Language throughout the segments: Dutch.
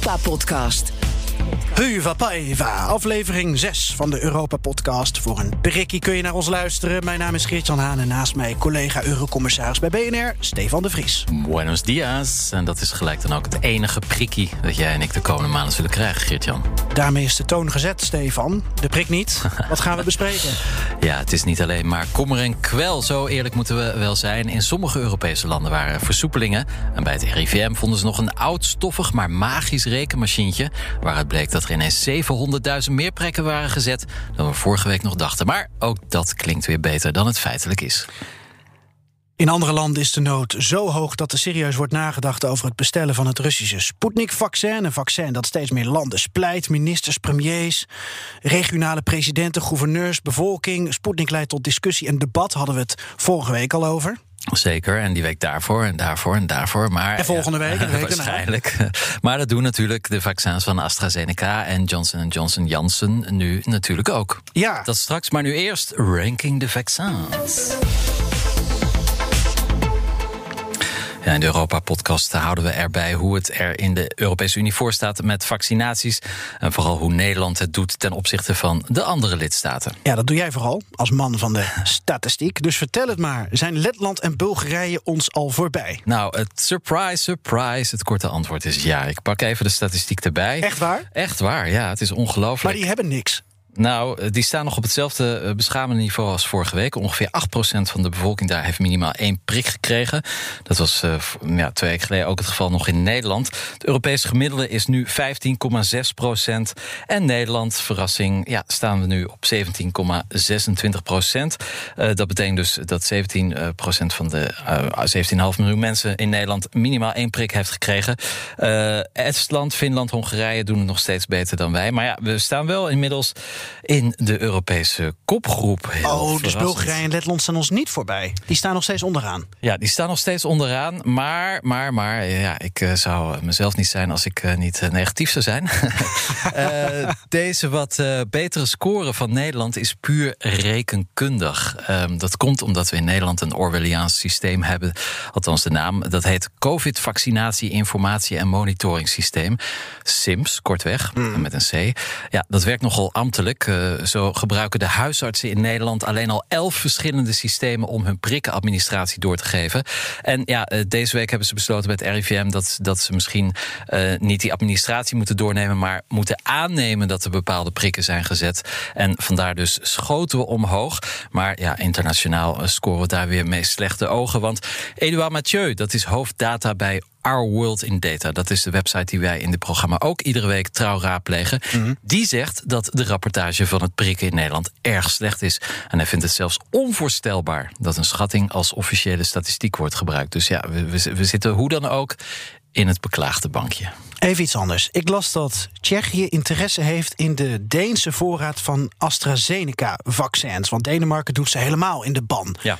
Europa-podcast. Huva Paiva, aflevering 6 van de Europa-podcast. Voor een prikkie kun je naar ons luisteren. Mijn naam is Geert-Jan Haan en naast mij collega-eurocommissaris bij BNR, Stefan de Vries. Buenos dias. En dat is gelijk dan ook het enige prikkie dat jij en ik de komende maanden zullen krijgen, Geert-Jan. Daarmee is de toon gezet, Stefan. De prik niet. Wat gaan we bespreken? Ja, het is niet alleen maar kommer en kwel. Zo eerlijk moeten we wel zijn. In sommige Europese landen waren er versoepelingen. En bij het RIVM vonden ze nog een oud, stoffig, maar magisch rekenmachientje. Waaruit bleek dat er ineens 700.000 meer prikken waren gezet dan we vorige week nog dachten. Maar ook dat klinkt weer beter dan het feitelijk is. In andere landen is de nood zo hoog dat er serieus wordt nagedacht over het bestellen van het Russische Sputnik-vaccin. Een vaccin dat steeds meer landen splijt. Ministers, premiers, regionale presidenten, gouverneurs, bevolking. Sputnik leidt tot discussie en debat, hadden we het vorige week al over. Zeker, en die week daarvoor en daarvoor en daarvoor. Maar, en volgende week, en de week waarschijnlijk. Maar dat doen natuurlijk de vaccins van AstraZeneca en Johnson Johnson Janssen nu natuurlijk ook. Ja. Dat straks, maar nu eerst ranking de vaccins. Ja, in de Europa-podcast houden we erbij hoe het er in de Europese Unie voor staat met vaccinaties. En vooral hoe Nederland het doet ten opzichte van de andere lidstaten. Ja, dat doe jij vooral als man van de statistiek. Dus vertel het maar. Zijn Letland en Bulgarije ons al voorbij? Nou, het surprise, surprise. Het korte antwoord is ja. Ik pak even de statistiek erbij. Echt waar? Echt waar, ja. Het is ongelooflijk. Maar die hebben niks. Nou, die staan nog op hetzelfde beschamende niveau als vorige week. Ongeveer 8% van de bevolking daar heeft minimaal één prik gekregen. Dat was uh, ja, twee weken geleden ook het geval nog in Nederland. Het Europese gemiddelde is nu 15,6%. En Nederland, verrassing, ja, staan we nu op 17,26%. Uh, dat betekent dus dat 17% van de uh, 17,5 miljoen mensen in Nederland minimaal één prik heeft gekregen. Estland, Finland, Hongarije doen het nog steeds beter dan wij. Maar ja, we staan wel inmiddels in de Europese kopgroep. Heel oh, dus Bulgarije en Letland staan ons niet voorbij. Die staan nog steeds onderaan. Ja, die staan nog steeds onderaan. Maar, maar, maar, ja, ik uh, zou mezelf niet zijn als ik uh, niet uh, negatief zou zijn. deze wat betere score van Nederland is puur rekenkundig. Um, dat komt omdat we in Nederland een Orwelliaans systeem hebben. Althans, de naam. Dat heet COVID-vaccinatie, informatie en monitoringssysteem. SIMS, kortweg, mm. met een C. Ja, dat werkt nogal ambtelijk. Uh, zo gebruiken de huisartsen in Nederland alleen al elf verschillende systemen om hun prikkenadministratie door te geven. En ja, uh, deze week hebben ze besloten bij het RIVM dat, dat ze misschien uh, niet die administratie moeten doornemen, maar moeten aannemen dat er bepaalde prikken zijn gezet. En vandaar dus schoten we omhoog. Maar ja, internationaal scoren we daar weer mee slechte ogen. Want Edouard Mathieu, dat is hoofddata bij Our World in Data. Dat is de website die wij in dit programma ook iedere week trouw raadplegen. Mm -hmm. Die zegt dat de rapportage van het prikken in Nederland erg slecht is. En hij vindt het zelfs onvoorstelbaar dat een schatting als officiële statistiek wordt gebruikt. Dus ja, we, we, we zitten hoe dan ook in het beklaagde bankje. Even iets anders. Ik las dat Tsjechië interesse heeft in de Deense voorraad van AstraZeneca-vaccins. Want Denemarken doet ze helemaal in de ban. Ja.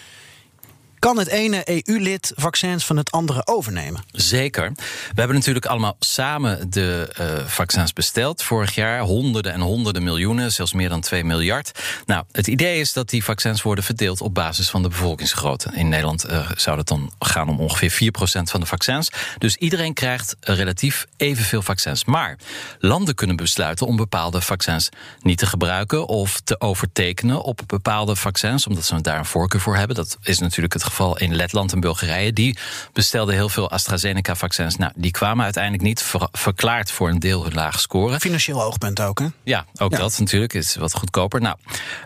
Kan het ene EU-lid vaccins van het andere overnemen? Zeker. We hebben natuurlijk allemaal samen de uh, vaccins besteld vorig jaar. Honderden en honderden miljoenen, zelfs meer dan 2 miljard. Nou, het idee is dat die vaccins worden verdeeld op basis van de bevolkingsgrootte. In Nederland uh, zou dat dan gaan om ongeveer 4% van de vaccins. Dus iedereen krijgt relatief evenveel vaccins. Maar landen kunnen besluiten om bepaalde vaccins niet te gebruiken of te overtekenen op bepaalde vaccins, omdat ze daar een voorkeur voor hebben. Dat is natuurlijk het geval in Letland en Bulgarije. Die bestelden heel veel AstraZeneca-vaccins. Nou, die kwamen uiteindelijk niet ver verklaard voor een deel hun lage score. Financieel oogpunt ook, hè? Ja, ook ja. dat natuurlijk. Is wat goedkoper. Nou,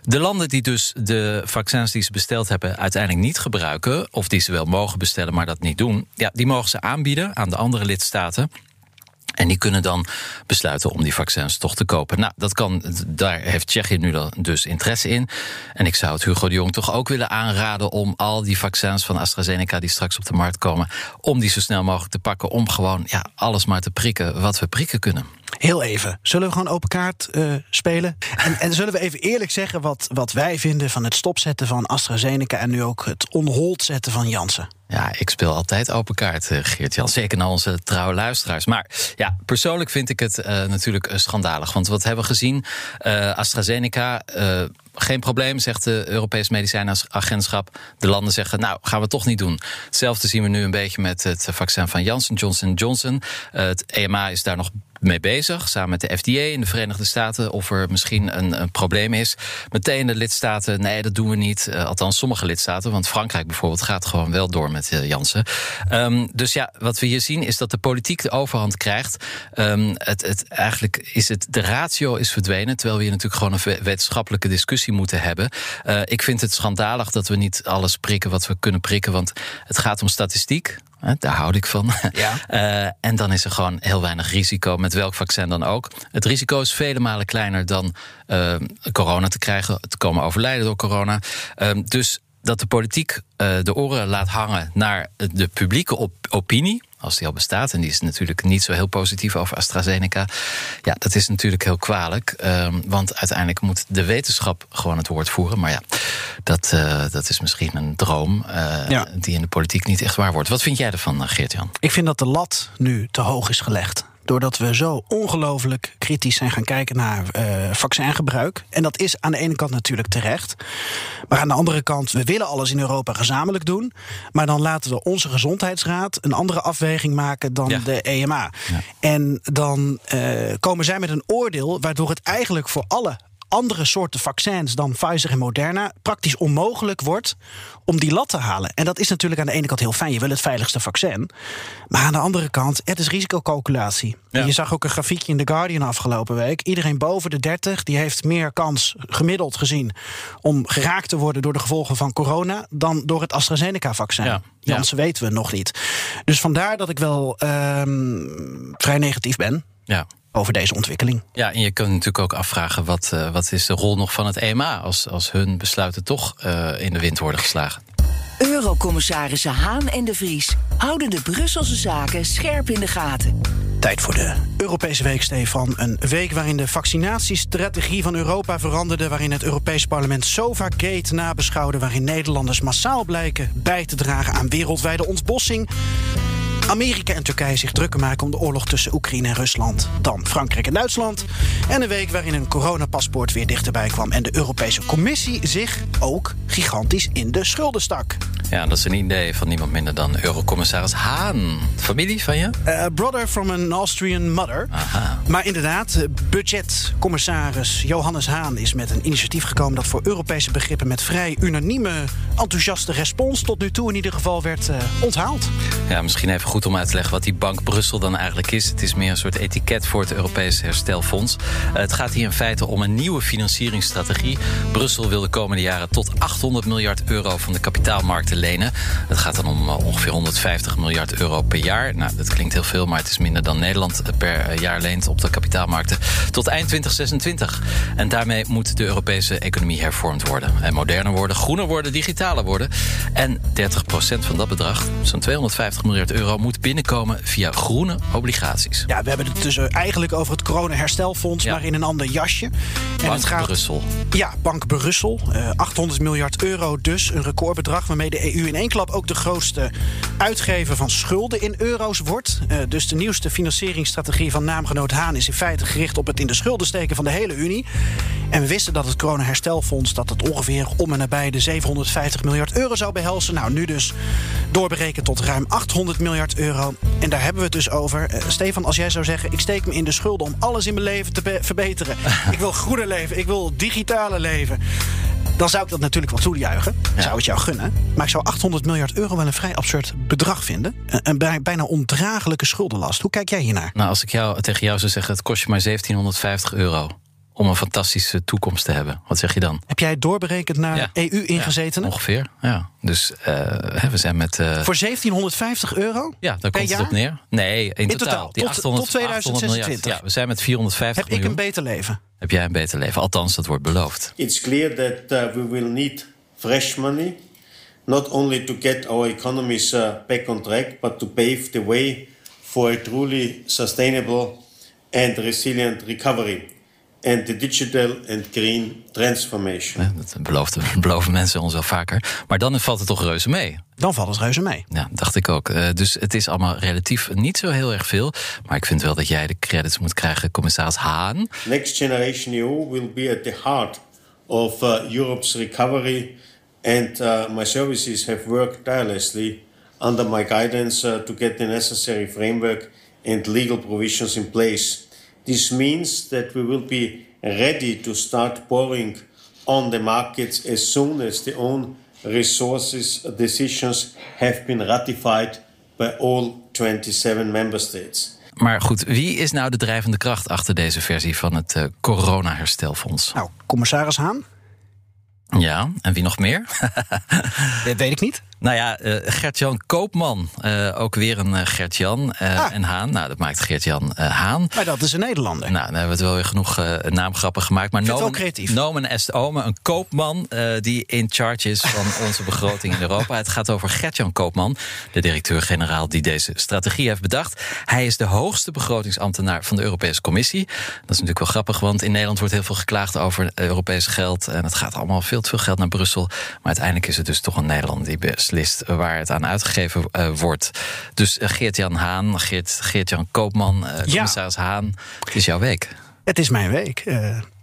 de landen die dus de vaccins die ze besteld hebben uiteindelijk niet gebruiken, of die ze wel mogen bestellen, maar dat niet doen, ja, die mogen ze aanbieden aan de andere lidstaten. En die kunnen dan besluiten om die vaccins toch te kopen. Nou, dat kan, daar heeft Tsjechië nu dus interesse in. En ik zou het Hugo de Jong toch ook willen aanraden om al die vaccins van AstraZeneca die straks op de markt komen, om die zo snel mogelijk te pakken. Om gewoon ja, alles maar te prikken wat we prikken kunnen. Heel even. Zullen we gewoon open kaart uh, spelen? En, en, zullen we even eerlijk zeggen wat, wat wij vinden van het stopzetten van AstraZeneca en nu ook het onhold zetten van Janssen? Ja, ik speel altijd open kaart, Geert-Jan. Zeker naar onze trouwe luisteraars. Maar ja, persoonlijk vind ik het uh, natuurlijk schandalig. Want wat hebben we gezien? AstraZeneca. Geen probleem, zegt de Europees Medicijnagentschap. De landen zeggen, nou, gaan we toch niet doen. Hetzelfde zien we nu een beetje met het vaccin van Janssen, Johnson Johnson. het EMA is daar nog mee bezig, samen met de FDA in de Verenigde Staten, of er misschien een, een probleem is. Meteen de lidstaten, nee, dat doen we niet. Uh, althans, sommige lidstaten, want Frankrijk bijvoorbeeld gaat gewoon wel door met uh, Janssen. Um, dus ja, wat we hier zien is dat de politiek de overhand krijgt. Um, het, het, eigenlijk is het, de ratio is verdwenen, terwijl we hier natuurlijk gewoon een wetenschappelijke discussie moeten hebben. Uh, ik vind het schandalig dat we niet alles prikken wat we kunnen prikken, want het gaat om statistiek. Daar houd ik van. Ja. Uh, en dan is er gewoon heel weinig risico, met welk vaccin dan ook. Het risico is vele malen kleiner dan uh, corona te krijgen, te komen overlijden door corona. Uh, dus dat de politiek de oren laat hangen naar de publieke op opinie als die al bestaat. En die is natuurlijk niet zo heel positief over AstraZeneca. Ja, dat is natuurlijk heel kwalijk. Um, want uiteindelijk moet de wetenschap gewoon het woord voeren. Maar ja, dat, uh, dat is misschien een droom uh, ja. die in de politiek niet echt waar wordt. Wat vind jij ervan, eh, Geert-Jan? Ik vind dat de lat nu te hoog is gelegd doordat we zo ongelooflijk kritisch zijn gaan kijken naar uh, vaccingebruik. En dat is aan de ene kant natuurlijk terecht. Maar aan de andere kant, we willen alles in Europa gezamenlijk doen. Maar dan laten we onze gezondheidsraad een andere afweging maken dan ja. de EMA. Ja. En dan uh, komen zij met een oordeel waardoor het eigenlijk voor alle andere soorten vaccins dan Pfizer en Moderna praktisch onmogelijk wordt om die lat te halen. En dat is natuurlijk aan de ene kant heel fijn. Je wil het veiligste vaccin. Maar aan de andere kant, het is risicocalculatie. Ja. Je zag ook een grafiekje in The Guardian afgelopen week. Iedereen boven de 30 die heeft meer kans gemiddeld gezien om geraakt te worden door de gevolgen van corona dan door het AstraZeneca-vaccin. Ja. Janssen weten we nog niet. Dus vandaar dat ik wel um, vrij negatief ben. Ja over deze ontwikkeling. Ja, en je kunt natuurlijk ook afvragen: wat, uh, wat is de rol nog van het EMA als, als hun besluiten toch uh, in de wind worden geslagen? Eurocommissarissen Haan en de Vries houden de Brusselse zaken scherp in de gaten. Tijd voor de Europese week, Stefan. Een week waarin de vaccinatiestrategie van Europa veranderde. Waarin het Europees Parlement Sova-gate nabeschouwde. Waarin Nederlanders massaal blijken bij te dragen aan wereldwijde ontbossing. Amerika en Turkije zich drukker maken om de oorlog tussen Oekraïne en Rusland dan Frankrijk en Duitsland. En een week waarin een coronapaspoort weer dichterbij kwam en de Europese Commissie zich ook gigantisch in de schulden stak. Ja, dat is een idee van niemand minder dan Eurocommissaris Haan. Familie van je? Uh, brother from an Austrian mother. Aha. Maar inderdaad, budgetcommissaris Johannes Haan is met een initiatief gekomen dat voor Europese begrippen met vrij unanieme, enthousiaste respons tot nu toe in ieder geval werd uh, onthaald. Ja, misschien even goed om uit te leggen wat die Bank Brussel dan eigenlijk is. Het is meer een soort etiket voor het Europese Herstelfonds. Uh, het gaat hier in feite om een nieuwe financieringsstrategie. Brussel wil de komende jaren tot 800 miljard euro van de kapitaalmarkten lenen. Het gaat dan om uh, ongeveer 150 miljard euro per jaar. Nou, dat klinkt heel veel, maar het is minder dan Nederland per jaar leent op de kapitaalmarkten. Tot eind 2026. En daarmee moet de Europese economie hervormd worden. En moderner worden, groener worden, digitaler worden. En 30% van dat bedrag, zo'n 250 miljard euro, moet binnenkomen via groene obligaties. Ja, we hebben het dus eigenlijk over het corona-herstelfonds, ja. maar in een ander jasje. En Bank het gaat, Brussel. Ja, Bank Brussel. Uh, 800 miljard euro dus, een recordbedrag waarmee de EU in één klap ook de grootste uitgever van schulden in euro's wordt. Uh, dus de nieuwste financieringsstrategie van naamgenoot Haan is in feite gericht op het in de schulden steken van de hele Unie. En we wisten dat het corona-herstelfonds dat het ongeveer om en nabij de 750 miljard euro zou behelzen. Nou, nu dus doorberekend tot ruim 800 miljard euro. En daar hebben we het dus over. Uh, Stefan, als jij zou zeggen: ik steek me in de schulden om alles in mijn leven te verbeteren. ik wil groene leven, ik wil digitale leven. Dan zou ik dat natuurlijk wel toejuichen. Ja. Zou het jou gunnen. Maar ik zou 800 miljard euro wel een vrij absurd bedrag vinden. Een bijna ondraaglijke schuldenlast. Hoe kijk jij hiernaar? Nou, als ik jou, tegen jou zou zeggen: het kost je maar 1750 euro om een fantastische toekomst te hebben. Wat zeg je dan? Heb jij doorberekend naar ja. EU-ingezetenen? Ja, ongeveer, ja. Dus uh, we zijn met... Uh, Voor 1750 euro? Ja, daar komt jaar? het op neer. Nee, in, in totaal. Die tot, 800, tot 2026. Ja, we zijn met 450 Heb miljoen. ik een beter leven? Heb jij een beter leven? Althans, dat wordt beloofd. It's clear that uh, we will need fresh money. Not only to get our economies uh, back on track, but to pave the way for a truly sustainable and resilient recovery en de digital and green transformation. Ja, dat beloofden, beloven mensen ons wel vaker. Maar dan valt het toch reuze mee. Dan valt het reuze mee. Ja, dacht ik ook. Uh, dus het is allemaal relatief niet zo heel erg veel. Maar ik vind wel dat jij de credits moet krijgen, commissaris Haan. Next Generation EU will be at the heart of uh, Europe's recovery. And uh, my services have worked tirelessly under my guidance to get the necessary framework and legal provisions in place This means that we will be ready to start pouring on the markets as soon as the own resources decisions have been ratified by all 27 member states. Maar goed, wie is nou de drijvende kracht achter deze versie van het uh, corona-herstelfonds? Nou, commissaris Haan. Ja, en wie nog meer? Dat weet ik niet. Nou ja, uh, Gert-Jan Koopman. Uh, ook weer een uh, Gert-Jan ah. en Haan. Nou, dat maakt Gert-Jan Haan. Maar dat is een Nederlander. Nou, dan hebben we het wel weer genoeg naamgrappen gemaakt. Maar nomen, creatief. Nomen est ome, een koopman die in charge is van onze begroting in Europa. Het gaat over Gert-Jan Koopman, de directeur-generaal die deze strategie heeft bedacht. Hij is de hoogste begrotingsambtenaar van de Europese Commissie. Dat is natuurlijk wel grappig, want in Nederland wordt heel veel geklaagd over Europees geld. En het gaat allemaal veel te veel geld naar Brussel. Maar uiteindelijk is het dus toch een Nederland die best waar het aan uitgegeven uh, wordt. Dus uh, Geert-Jan Haan, Geert, Geert-Jan Koopman, uh, commissaris ja. Haan, het is jouw week. Het is mijn week.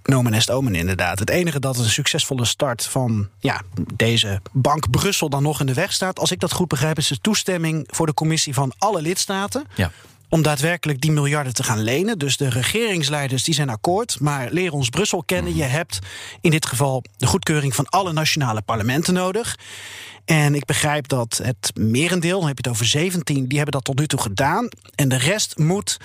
Nomen est omen inderdaad. Het enige dat een succesvolle start van ja, deze bank Brussel dan nog in de weg staat... als ik dat goed begrijp, is de toestemming voor de commissie van alle lidstaten... Ja om daadwerkelijk die miljarden te gaan lenen. Dus de regeringsleiders die zijn akkoord. Maar leer ons Brussel kennen. Je hebt in dit geval de goedkeuring van alle nationale parlementen nodig. En ik begrijp dat het merendeel, dan heb je het over 17, die hebben dat tot nu toe gedaan. En de rest moet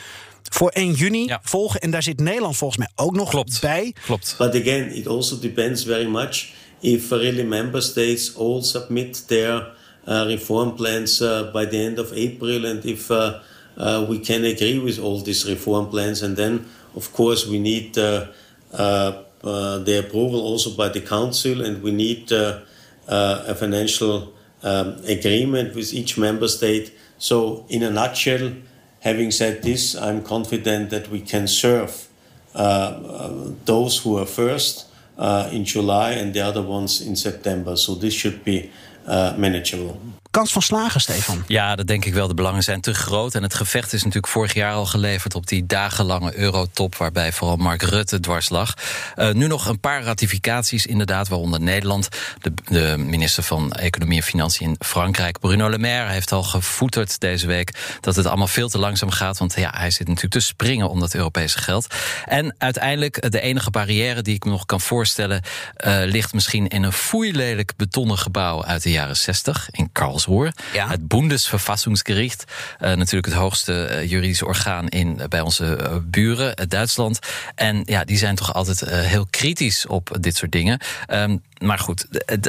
voor 1 juni ja. volgen. En daar zit Nederland volgens mij ook nog Klopt. bij. Klopt. But again, it also depends very much if really member states all submit their uh, reform plans uh, by the end of April and if uh, uh, we can agree with all these reform plans. And then, of course, we need uh, uh, the approval also by the council and we need uh, a financial um, agreement with each member state. So, in a nutshell, having said this, I'm confident that we can serve uh, uh, those who are first uh, in July and the other ones in September. So, this should be uh, manageable. Kans van slagen, Stefan? Ja, dat denk ik wel. De belangen zijn te groot. En het gevecht is natuurlijk vorig jaar al geleverd op die dagenlange eurotop, waarbij vooral Mark Rutte dwars lag. Uh, nu nog een paar ratificaties, inderdaad, waaronder Nederland. De, de, minister van Economie en Financiën in Frankrijk, Bruno Le Maire, heeft al gevoeterd deze week dat het allemaal veel te langzaam gaat. Want ja, hij zit natuurlijk te springen om dat Europese geld. En uiteindelijk, de enige barrière die ik me nog kan voorstellen, uh, ligt misschien in een foeilelijk betonnen gebouw uit de jaren 60 in Karlsruhe. Ja. Het Bundesverfassungsgericht, uh, natuurlijk het hoogste uh, juridische orgaan in, bij onze uh, buren, Duitsland. En ja, die zijn toch altijd heel kritisch op dit soort dingen. Um, maar goed,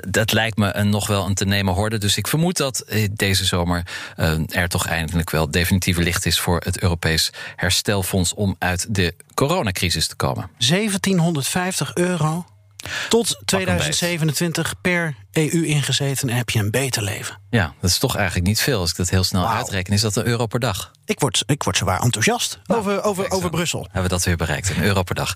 dat lijkt me een, nog wel een te nemen horde. Dus ik vermoed dat deze zomer er toch eindelijk wel definitieve licht is voor het Europees herstelfonds om uit de coronacrisis te komen. 1750 euro tot 2027 per EU ingezeten en heb je een beter leven. Ja, dat is toch eigenlijk niet veel. Als ik dat heel snel wow. uitreken, is dat een euro per dag. Ik word, ik word zwaar enthousiast nou, over, over, over Brussel. Hebben we dat weer bereikt, een euro per dag.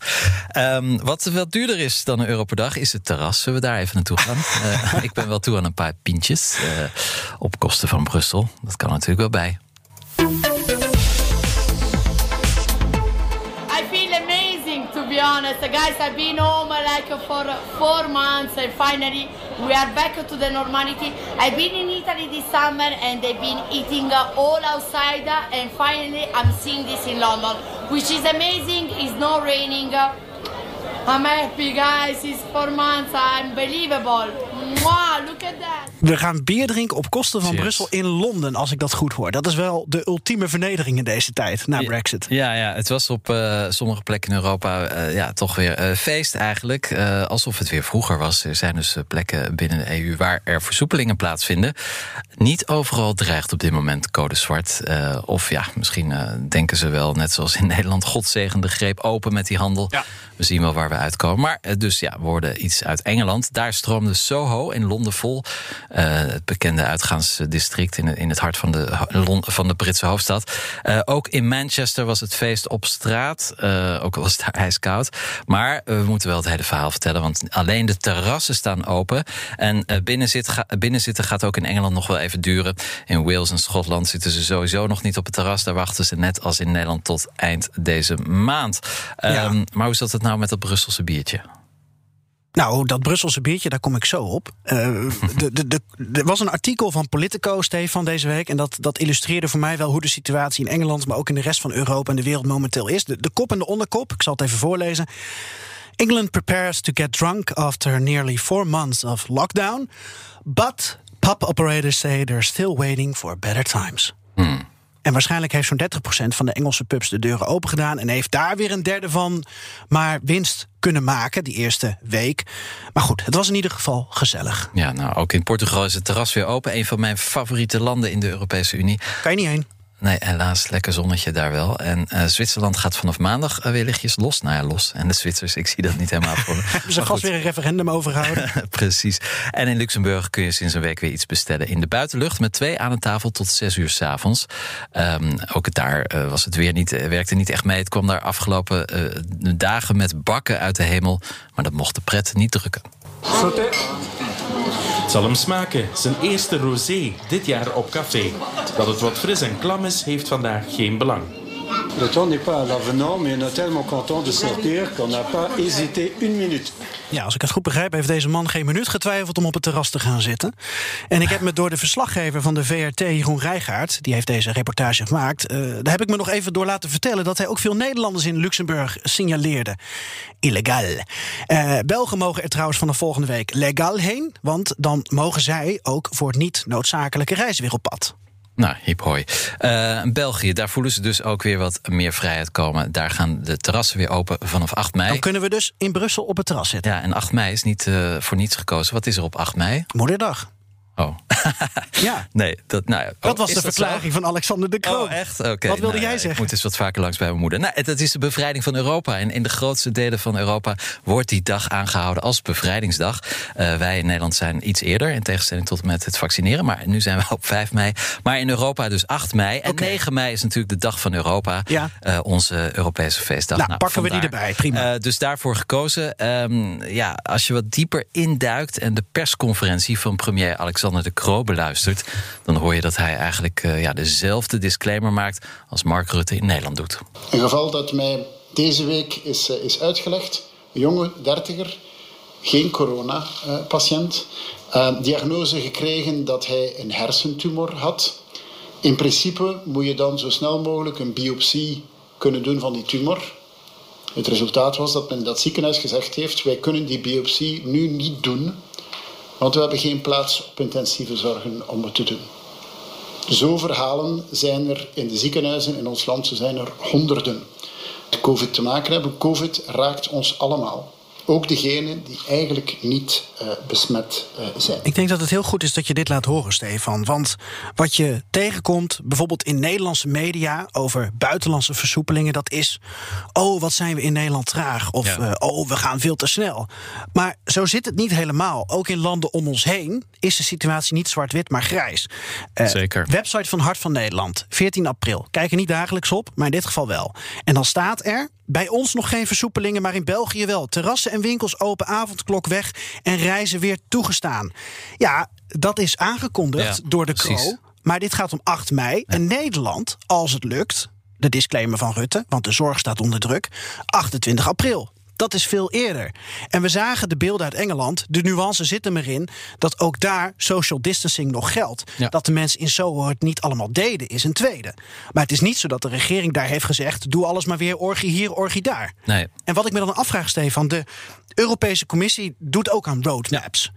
Um, wat wat duurder is dan een euro per dag, is het terras. Zullen we daar even naartoe gaan? uh, ik ben wel toe aan een paar pintjes uh, op kosten van Brussel. Dat kan natuurlijk wel bij. Honest, guys, I've been home like for four months and finally we are back to the normality. I've been in Italy this summer and they've been eating all outside and finally I'm seeing this in London, which is amazing. It's not raining. I'm happy, guys. It's four months. Unbelievable. Mwah, look at that. We gaan bier drinken op kosten van Cheers. Brussel in Londen, als ik dat goed hoor. Dat is wel de ultieme vernedering in deze tijd, na Brexit. Ja, ja het was op uh, sommige plekken in Europa uh, ja, toch weer uh, feest eigenlijk. alsof het weer vroeger was. Er zijn dus plekken binnen de EU waar er versoepelingen plaatsvinden. Niet overal dreigt op dit moment code zwart. of ja, misschien denken ze wel, net zoals in Nederland... godzegende greep open met die handel. Ja. We zien wel waar we uitkomen. Maar dus ja, we worden iets uit Engeland. Daar stroomde Soho in Londen vol. Uh, het bekende uitgaansdistrict in, in het hart van de, van de Britse hoofdstad. Uh, ook in Manchester was het feest op straat. Uh, ook al was het ijskoud. Maar we moeten wel het hele verhaal vertellen. Want alleen de terrassen staan open. En binnenzit, ga, binnenzitten gaat ook in Engeland nog wel even duren. In Wales en Schotland zitten ze sowieso nog niet op het terras. Daar wachten ze net als in Nederland tot eind deze maand. Ja. Um, maar hoe zat het nou met dat Brusselse biertje? Nou, dat Brusselse biertje, daar kom ik zo op. Uh, de, er was een artikel van Politico, Stefan, deze week. En dat, dat illustreerde voor mij wel hoe de situatie in Engeland, maar ook in de rest van Europa en de wereld momenteel is. De, de kop en de onderkop, ik zal het even voorlezen. England prepares to get drunk after nearly four months of lockdown. But pub operators say they're still waiting for better times. En waarschijnlijk heeft zo'n 30% van de Engelse pubs de deuren open gedaan. En heeft daar weer een derde van maar winst kunnen maken die eerste week. Maar goed, het was in ieder geval gezellig. Ja, nou, ook in Portugal is het terras weer open. Een van mijn favoriete landen in de Europese Unie. Kan je niet heen? Nee, helaas, lekker zonnetje daar wel. En uh, Zwitserland gaat vanaf maandag uh, weer lichtjes los. Nou ja, los. En de Zwitsers, ik zie dat niet helemaal voor me. Hebben ze vast weer een referendum overgehouden? Precies. En in Luxemburg kun je sinds een week weer iets bestellen in de buitenlucht... met twee aan de tafel tot zes uur s'avonds. Um, ook daar uh, was het weer niet, werkte niet echt mee. Het kwam daar afgelopen dagen met bakken uit de hemel. Maar dat mocht de pret niet drukken. Sauté. Het zal hem smaken. Zijn eerste rosé dit jaar op café. Dat het wat fris en klam is, heeft vandaag geen belang. Le temps n'est pas à l'avenant, mais on est tellement content de sortir qu'on n'a pas hésité une minute. Ja, als ik het goed begrijp, heeft deze man geen minuut getwijfeld om op het terras te gaan zitten. En ik heb me door de verslaggever van de VRT, Jeroen Rijgaard, die heeft deze reportage gemaakt, uh, daar heb ik me nog even door laten vertellen dat hij ook veel Nederlanders in Luxemburg signaleerde. Illegaal. Uh, Belgen mogen er trouwens van de volgende week legaal heen, want dan mogen zij ook voor niet noodzakelijke reizen weer op pad. Nou, hip hoi. Uh, België, daar voelen ze dus ook weer wat meer vrijheid komen. Daar gaan de terrassen weer open vanaf 8 mei. Dan kunnen we dus in Brussel op het terras zitten. Ja, en 8 mei is niet uh, voor niets gekozen. Wat is er op 8 mei? Moederdag. Oh. ja. Nee, dat, nou, oh, dat was de verklaring van Alexander de Croo. Oh, echt? Oké. Okay. Wat wilde nou, jij zeggen? Ik moet eens wat vaker langs bij mijn moeder. Nou, dat is de bevrijding van Europa. En in de grootste delen van Europa wordt die dag aangehouden als bevrijdingsdag. Uh, wij in Nederland zijn iets eerder, in tegenstelling tot met het vaccineren. Maar nu zijn we op 5 mei. Maar in Europa dus 8 mei. En okay. 9 mei is natuurlijk de dag van Europa. Ja. Uh, onze Europese feestdag. Nou, nou pakken vandaar. we die erbij. Prima. Uh, dus daarvoor gekozen. Um, ja, als je wat dieper induikt en de persconferentie van premier Alexander de Croo beluistert dan hoor je dat hij eigenlijk uh, ja, dezelfde disclaimer maakt als Mark Rutte in Nederland doet. Een geval dat mij deze week is, uh, is uitgelegd. Een jonge dertiger, geen corona-patiënt. Uh, diagnose gekregen dat hij een hersentumor had. In principe moet je dan zo snel mogelijk een biopsie kunnen doen van die tumor. Het resultaat was dat men in dat ziekenhuis gezegd heeft: wij kunnen die biopsie nu niet doen want we hebben geen plaats op intensieve zorgen om het te doen. Zo verhalen zijn er in de ziekenhuizen in ons land, zo zijn er honderden. Met COVID te maken hebben. COVID raakt ons allemaal. Ook degenen die eigenlijk niet uh, besmet uh, zijn. Ik denk dat het heel goed is dat je dit laat horen, Stefan. Want wat je tegenkomt, bijvoorbeeld in Nederlandse media over buitenlandse versoepelingen, dat is: oh, wat zijn we in Nederland traag? Of ja. uh, oh, we gaan veel te snel. Maar zo zit het niet helemaal. Ook in landen om ons heen is de situatie niet zwart-wit, maar grijs. Zeker. Website van Hart van Nederland, 14 april. Kijk er niet dagelijks op, maar in dit geval wel. En dan staat er. Bij ons nog geen versoepelingen, maar in België wel. Terrassen en winkels open, avondklok weg en reizen weer toegestaan. Ja, dat is aangekondigd ja, door de Kro. Maar dit gaat om 8 mei. En Nederland, als het lukt, de disclaimer van Rutte, want de zorg staat onder druk, 28 april. Dat is veel eerder. En we zagen de beelden uit Engeland. De nuance zit er maar in dat ook daar social distancing nog geldt. Ja. Dat de mensen in Soho het niet allemaal deden, is een tweede. Maar het is niet zo dat de regering daar heeft gezegd: doe alles maar weer orgie hier, orgie daar. Nee. En wat ik me dan afvraag, Stefan, de Europese Commissie doet ook aan roadmaps.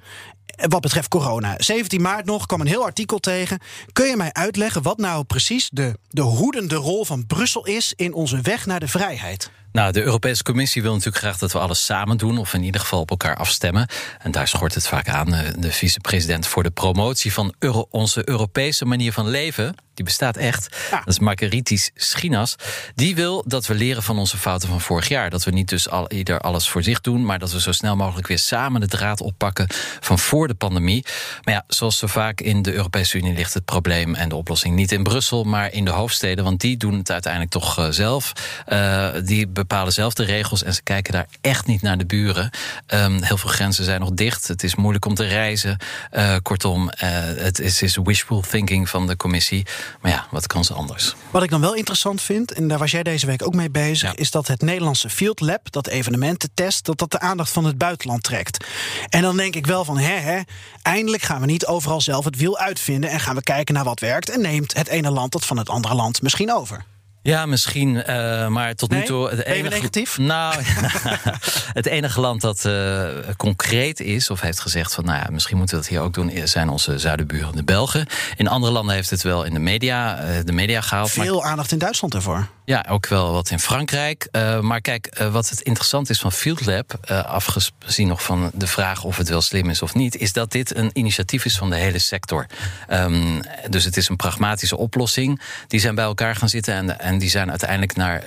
Ja. Wat betreft corona. 17 maart nog kwam een heel artikel tegen. Kun je mij uitleggen wat nou precies de, de hoedende rol van Brussel is in onze weg naar de vrijheid? Nou, de Europese Commissie wil natuurlijk graag dat we alles samen doen, of in ieder geval op elkaar afstemmen. En daar schort het vaak aan. De vicepresident voor de promotie van onze Europese manier van leven, die bestaat echt. Ja. Dat is Margaritis Schinas. Die wil dat we leren van onze fouten van vorig jaar. Dat we niet dus al, ieder alles voor zich doen, maar dat we zo snel mogelijk weer samen de draad oppakken van voor de pandemie. Maar ja, zoals zo vaak in de Europese Unie ligt het probleem en de oplossing niet in Brussel, maar in de hoofdsteden. Want die doen het uiteindelijk toch uh, zelf. Uh, die bepalen zelf de regels en ze kijken daar echt niet naar de buren. Um, heel veel grenzen zijn nog dicht. Het is moeilijk om te reizen. Uh, kortom, het is, is wishful thinking van de commissie. Maar ja, wat kan ze anders? Wat ik dan wel interessant vind, en daar was jij deze week ook mee bezig, is dat het Nederlandse Field Lab, dat evenemententest, dat dat de aandacht van het buitenland trekt. En dan denk ik wel van, hè, hè, eindelijk gaan we niet overal zelf het wiel uitvinden en gaan we kijken naar wat werkt en neemt het ene land dat van het andere land misschien over. Ja, misschien, uh, maar tot Nee? nu toe... Het je negatief? Nou, het enige land dat uh, concreet is of heeft gezegd van... nou ja, misschien moeten we dat hier ook doen... zijn onze zuidenburen, de Belgen. In andere landen heeft het wel in de media, uh, de media gehaald. Veel maar... aandacht in Duitsland ervoor. Ja, ook wel wat in Frankrijk. Maar kijk, wat het interessant is van Field Lab, afgezien nog van de vraag of het wel slim is of niet, is dat dit een initiatief is van de hele sector. Um, dus het is een pragmatische oplossing. Die zijn bij elkaar gaan zitten en, en die zijn uiteindelijk naar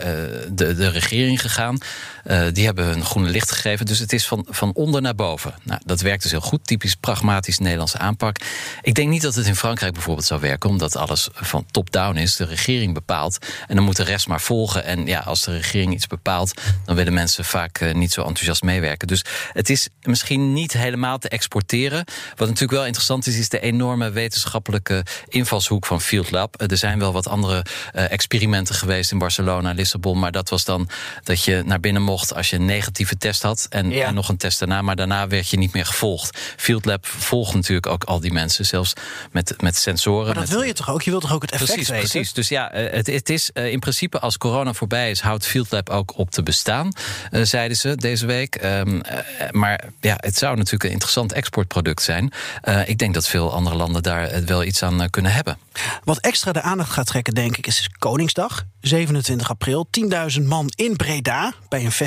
de, de regering gegaan. Die hebben hun groene licht gegeven. Dus het is van, van onder naar boven. Nou, dat werkt dus heel goed. Typisch pragmatisch Nederlandse aanpak. Ik denk niet dat het in Frankrijk bijvoorbeeld zou werken, omdat alles van top-down is. De regering bepaalt. En dan moet de rest maar volgen. En ja, als de regering iets bepaalt, dan willen mensen vaak uh, niet zo enthousiast meewerken. Dus het is misschien niet helemaal te exporteren. Wat natuurlijk wel interessant is, is de enorme wetenschappelijke invalshoek van Field Lab. Uh, er zijn wel wat andere experimenten geweest in Barcelona, Lissabon. Maar dat was dan dat je naar binnen mocht als je een negatieve test had. En, ja. en nog een test daarna. Maar daarna werd je niet meer gevolgd. Field Lab volgt natuurlijk ook al die mensen, zelfs met, met sensoren. Maar dat met, wil je toch ook? Je wilt toch ook het effect precies, weten? Precies, dus ja, het, het is in principe als corona voorbij is, houdt Field Lab ook op te bestaan, uh, zeiden ze deze week. Um, uh, maar ja, het zou natuurlijk een interessant exportproduct zijn. Ik denk dat veel andere landen daar wel iets aan kunnen hebben. Wat extra de aandacht gaat trekken, denk ik, is Koningsdag. 27 april, 10.000 man in Breda bij een festival.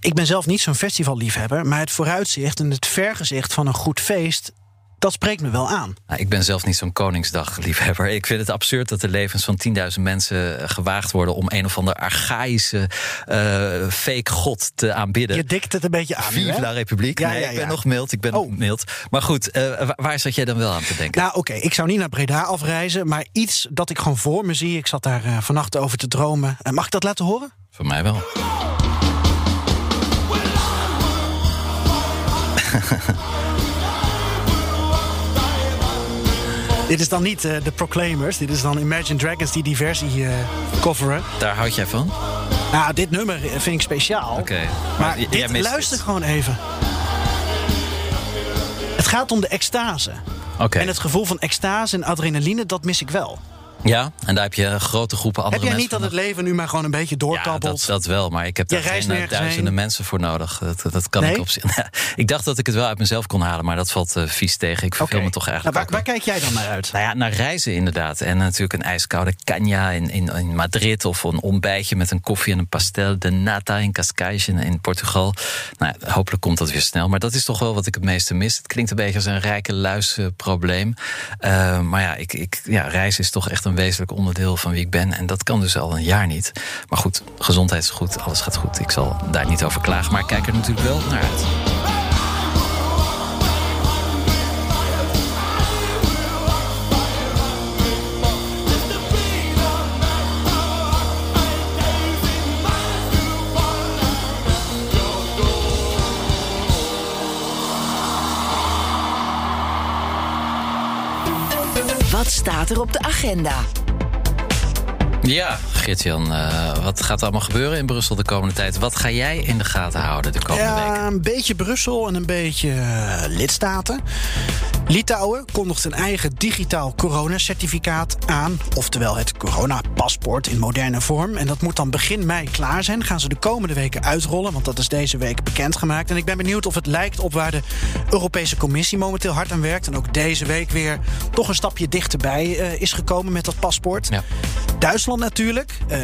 Ik ben zelf niet zo'n festivalliefhebber, maar het vooruitzicht en het vergezicht van een goed feest dat spreekt me wel aan. Nou, ik ben zelf niet zo'n Koningsdag-liefhebber. Ik vind het absurd dat de levens van 10.000 mensen gewaagd worden om een of ander archaïsche uh, fake god te aanbidden. Je dikt het een beetje aan. Vive la Republiek. Ja, nee, ja, ja. ik ben nog mild. Ik ben oh. mild. Maar goed, uh, waar zat jij dan wel aan te denken? Nou, oké, okay, ik zou niet naar Breda afreizen, maar iets dat ik gewoon voor me zie. Ik zat daar uh, vannacht over te dromen. mag ik dat laten horen? Voor mij wel. Dit is dan niet uh, de Proclaimers, dit is dan Imagine Dragons die die versie uh, coveren. Daar houd jij van? Nou, dit nummer vind ik speciaal. Oké. Okay. Maar, maar dit, luister het. gewoon even. Het gaat om de extase. Okay. En het gevoel van extase en adrenaline, dat mis ik wel. Ja, en daar heb je grote groepen andere mensen. Heb jij niet dat het leven nu maar gewoon een beetje doorkabbelt? Ja, dat, dat wel, maar ik heb daar geen duizenden heen. mensen voor nodig. Dat, dat kan nee? ik op ik dacht dat ik het wel uit mezelf kon halen, maar dat valt uh, vies tegen. Ik verveel okay. me toch eigenlijk. Nou, waar, waar, kijk jij dan naar uit? Nou ja, naar reizen inderdaad. En natuurlijk een ijskoude caña in, in, in Madrid of een ontbijtje met een koffie en een pastel de nata in Cascais in, in Portugal. Nou, hopelijk komt dat weer snel. Maar dat is toch wel wat ik het meeste mis. Het klinkt een beetje als een rijke luisprobleem. Uh, maar ja, ik, ik, ja, reizen is toch echt een wezenlijk onderdeel van wie ik ben. En dat kan dus al een jaar niet. Maar goed, gezondheid is goed, alles gaat goed. Ik zal daar niet over klagen, maar ik kijk er natuurlijk wel naar uit. Staat er op de agenda? Ja, Geert-Jan, uh, wat gaat er allemaal gebeuren in Brussel de komende tijd? Wat ga jij in de gaten houden de komende ja? Een beetje Brussel en een beetje uh, lidstaten. Litouwen kondigt een eigen digitaal coronacertificaat aan. Oftewel het coronapaspoort in moderne vorm. En dat moet dan begin mei klaar zijn. Gaan ze de komende weken uitrollen, want dat is deze week bekendgemaakt. En ik ben benieuwd of het lijkt op waar de Europese Commissie momenteel hard aan werkt. En ook deze week weer toch een stapje dichterbij uh, is gekomen met dat paspoort. Ja. Duitsland natuurlijk, uh,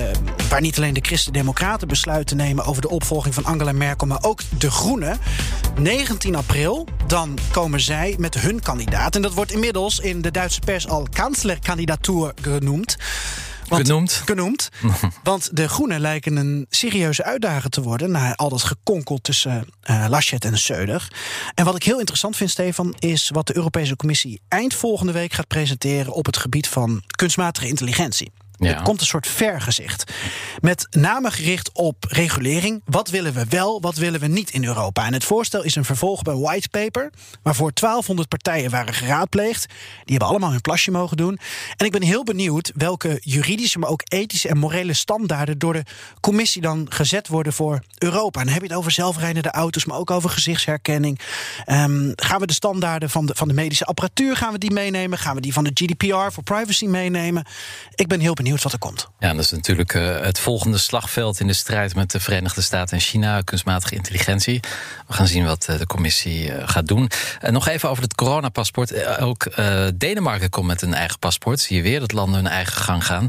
waar niet alleen de Christen-Democraten besluiten nemen over de opvolging van Angela Merkel, maar ook de Groenen. 19 april, dan komen zij met hun kandidaat. En dat wordt inmiddels in de Duitse pers al kanslerkandidatuur genoemd. Want, genoemd. Genoemd. Want de Groenen lijken een serieuze uitdager te worden... na al dat gekonkel tussen uh, Laschet en Söder. En wat ik heel interessant vind, Stefan... is wat de Europese Commissie eind volgende week gaat presenteren... op het gebied van kunstmatige intelligentie. Ja. Er komt een soort vergezicht. Met name gericht op regulering. Wat willen we wel, wat willen we niet in Europa? En het voorstel is een vervolg bij White Paper, waarvoor 1200 partijen waren geraadpleegd. Die hebben allemaal hun plasje mogen doen. En ik ben heel benieuwd welke juridische, maar ook ethische en morele standaarden door de commissie dan gezet worden voor Europa. En dan heb je het over zelfrijdende auto's, maar ook over gezichtsherkenning. Ehm, gaan we de standaarden van de, van de medische apparatuur gaan we die meenemen? Gaan we die van de GDPR voor privacy meenemen? Ik ben heel benieuwd wat er komt. Ja, dat is natuurlijk uh, het volgende slagveld in de strijd met de Verenigde Staten en China, kunstmatige intelligentie. We gaan zien wat uh, de commissie uh, gaat doen. nog even over het coronapaspoort. ook Denemarken komt met een eigen paspoort. Zie je weer dat landen hun eigen gang gaan.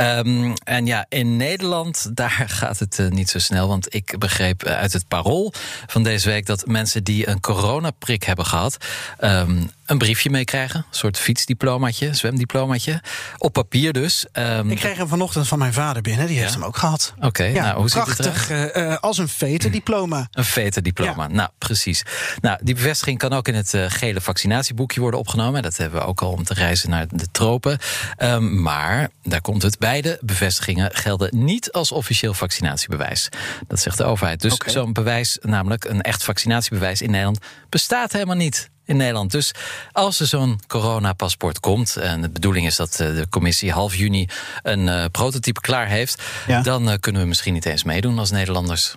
Um, en ja, in Nederland, daar gaat het niet zo snel. Want ik begreep uit het parool van deze week dat mensen die een coronaprik hebben gehad. Um, een briefje meekrijgen. Een soort fietsdiplomaatje, zwemdiplomaatje. Op papier dus. Um, ik kreeg hem vanochtend van mijn vader binnen. Die heeft ja? hem ook gehad. Oké, okay, ja, nou, hoe prachtig, ziet het uh, uh, als een veterdiploma. Een veterdiploma, ja. nou precies. Nou, die bevestiging kan ook in het uh, gele vaccinatieboekje worden opgenomen. Dat hebben we ook al om te reizen naar de tropen. Um, maar, daar komt het, beide bevestigingen gelden niet als officieel vaccinatiebewijs. Dat zegt de overheid. Dus okay. zo'n bewijs, namelijk een echt vaccinatiebewijs in Nederland, bestaat helemaal niet in Nederland. Dus als er zo'n coronapaspoort komt, en de bedoeling is dat de commissie half juni een uh, prototype klaar heeft, ja. dan uh, kunnen we misschien niet eens meedoen als Nederlanders.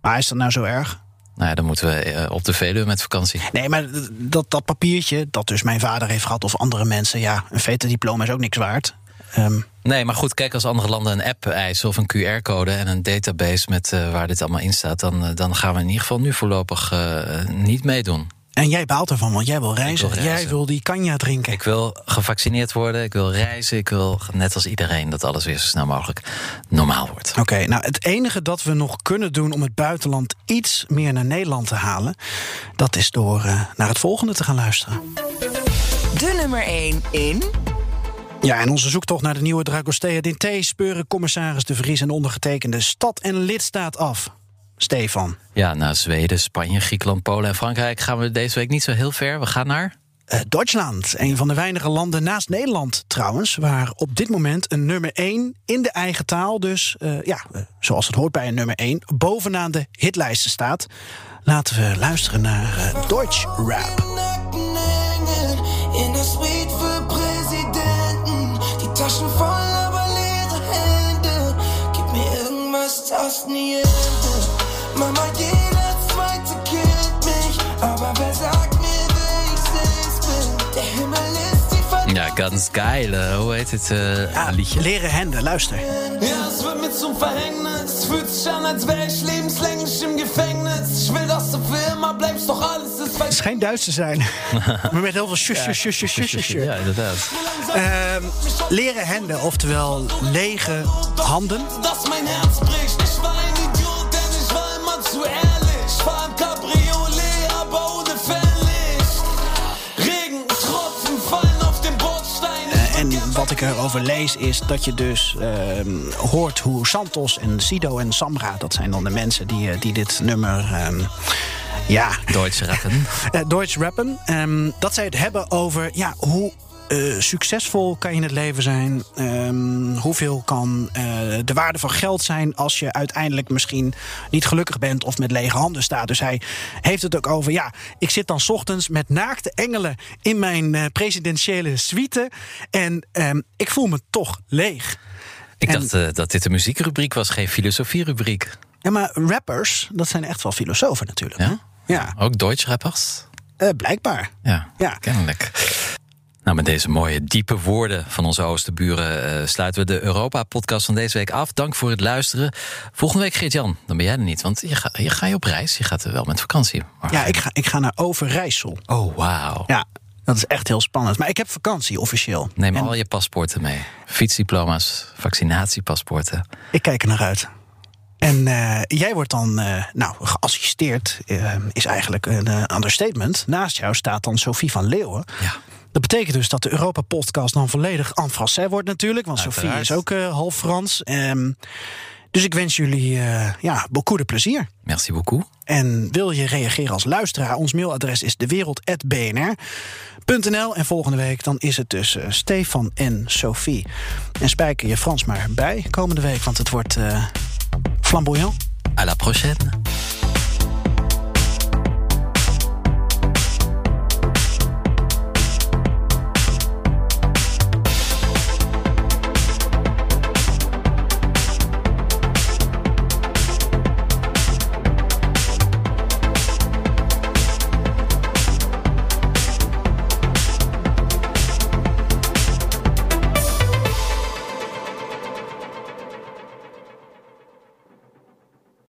Maar is dat nou zo erg? Nou ja, dan moeten we op de Veluwe met vakantie. Nee, maar dat, dat papiertje, dat dus mijn vader heeft gehad of andere mensen, ja, een veterdiploma is ook niks waard. Um, Nee, maar goed, kijk, als andere landen een app eisen of een QR-code en een database met uh, waar dit allemaal in staat, dan, dan gaan we in ieder geval nu voorlopig uh, niet meedoen. En jij baalt ervan, want jij wil reizen. wil reizen. Jij wil die canja drinken. Ik wil gevaccineerd worden, ik wil reizen. Ik wil, net als iedereen, dat alles weer zo snel mogelijk normaal wordt. Oké, okay, nou het enige dat we nog kunnen doen om het buitenland iets meer naar Nederland te halen... dat is door uh, naar het volgende te gaan luisteren. De nummer 1 in... Ja, en onze zoektocht naar de nieuwe Dragostea Dinté... speuren commissaris De Vries en ondergetekende stad en lidstaat af. Stefan. Ja, naar Zweden, Spanje, Griekenland, Polen en Frankrijk gaan we deze week niet zo heel ver. We gaan naar. Uh, Duitsland, een van de weinige landen naast Nederland trouwens, waar op dit moment een nummer 1 in de eigen taal, dus uh, ja, uh, zoals het hoort bij een nummer 1, bovenaan de hitlijsten staat. Laten we luisteren naar Deutsch Rap. In de suite voor presidenten, die taschen vol, aber leere Hände. Gib mir irgendwas, das nie Mama, jeder zweite kennt mich, aber wer sagt mir, wer ich selbst bin? Der Himmel ist die Ja, ganz geil. Hoe heet het uh, ja, liedje? Leren Hände, luister. Ja, es wird mir zum Verhängnis. Fühlt sich an, als wäre ich lebenslänglich im Gefängnis. Ich will, dass du für immer bleibst, doch alles ist Het schijnt Duits te zijn. maar met heel veel shusje, shusje, shusje. Ja, inderdaad. Uh, leren handen, oftewel lege handen. Dat mijn herz bricht. Ik erover lees is dat je dus uh, hoort hoe Santos en Sido en Samra... dat zijn dan de mensen die, die dit nummer... Um, ja. Duits rappen. Uh, Duits rappen. Um, dat zij het hebben over ja, hoe uh, succesvol kan je in het leven zijn. Um, hoeveel kan uh, de waarde van geld zijn als je uiteindelijk misschien niet gelukkig bent of met lege handen staat. Dus hij heeft het ook over, ja, ik zit dan 's ochtends met naakte engelen in mijn uh, presidentiële suite en um, ik voel me toch leeg. Ik en, dacht dat dit een muziekrubriek was, geen filosofierubriek. Ja, maar rappers, dat zijn echt wel filosofen natuurlijk. Ja? Ja. Ook Deutsch rappers? Blijkbaar. Ja, ja, kennelijk. Nou, met deze mooie, diepe woorden van onze oosterburen uh, sluiten we de Europa-podcast van deze week af. Dank voor het luisteren. Volgende week, Geert-Jan, dan ben jij er niet, want je, ga, je ga je op reis. Je gaat wel met vakantie. Maar ja, ik ga, ik ga naar Overijssel. Oh, wauw. Ja, dat is echt heel spannend. Maar ik heb vakantie officieel. Neem en... al je paspoorten mee. Fietsdiploma's, vaccinatiepaspoorten. Ik kijk er naar uit. En uh, jij wordt dan uh, nou, geassisteerd, uh, is eigenlijk een understatement. Naast jou staat dan Sophie van Leeuwen. Ja. Dat betekent dus dat de Europa-podcast dan volledig en français wordt natuurlijk. Want Uiteraard. Sophie is ook half Frans. Um, Dus ik wens jullie uh, ja, beaucoup de plezier. Merci beaucoup. En wil je reageren als luisteraar? Ons mailadres is dewereld.bnr.nl. En volgende week dan is het dus uh, Stefan en Sophie. En spijker je Frans maar bij komende week, want het wordt flamboyant. À la prochaine.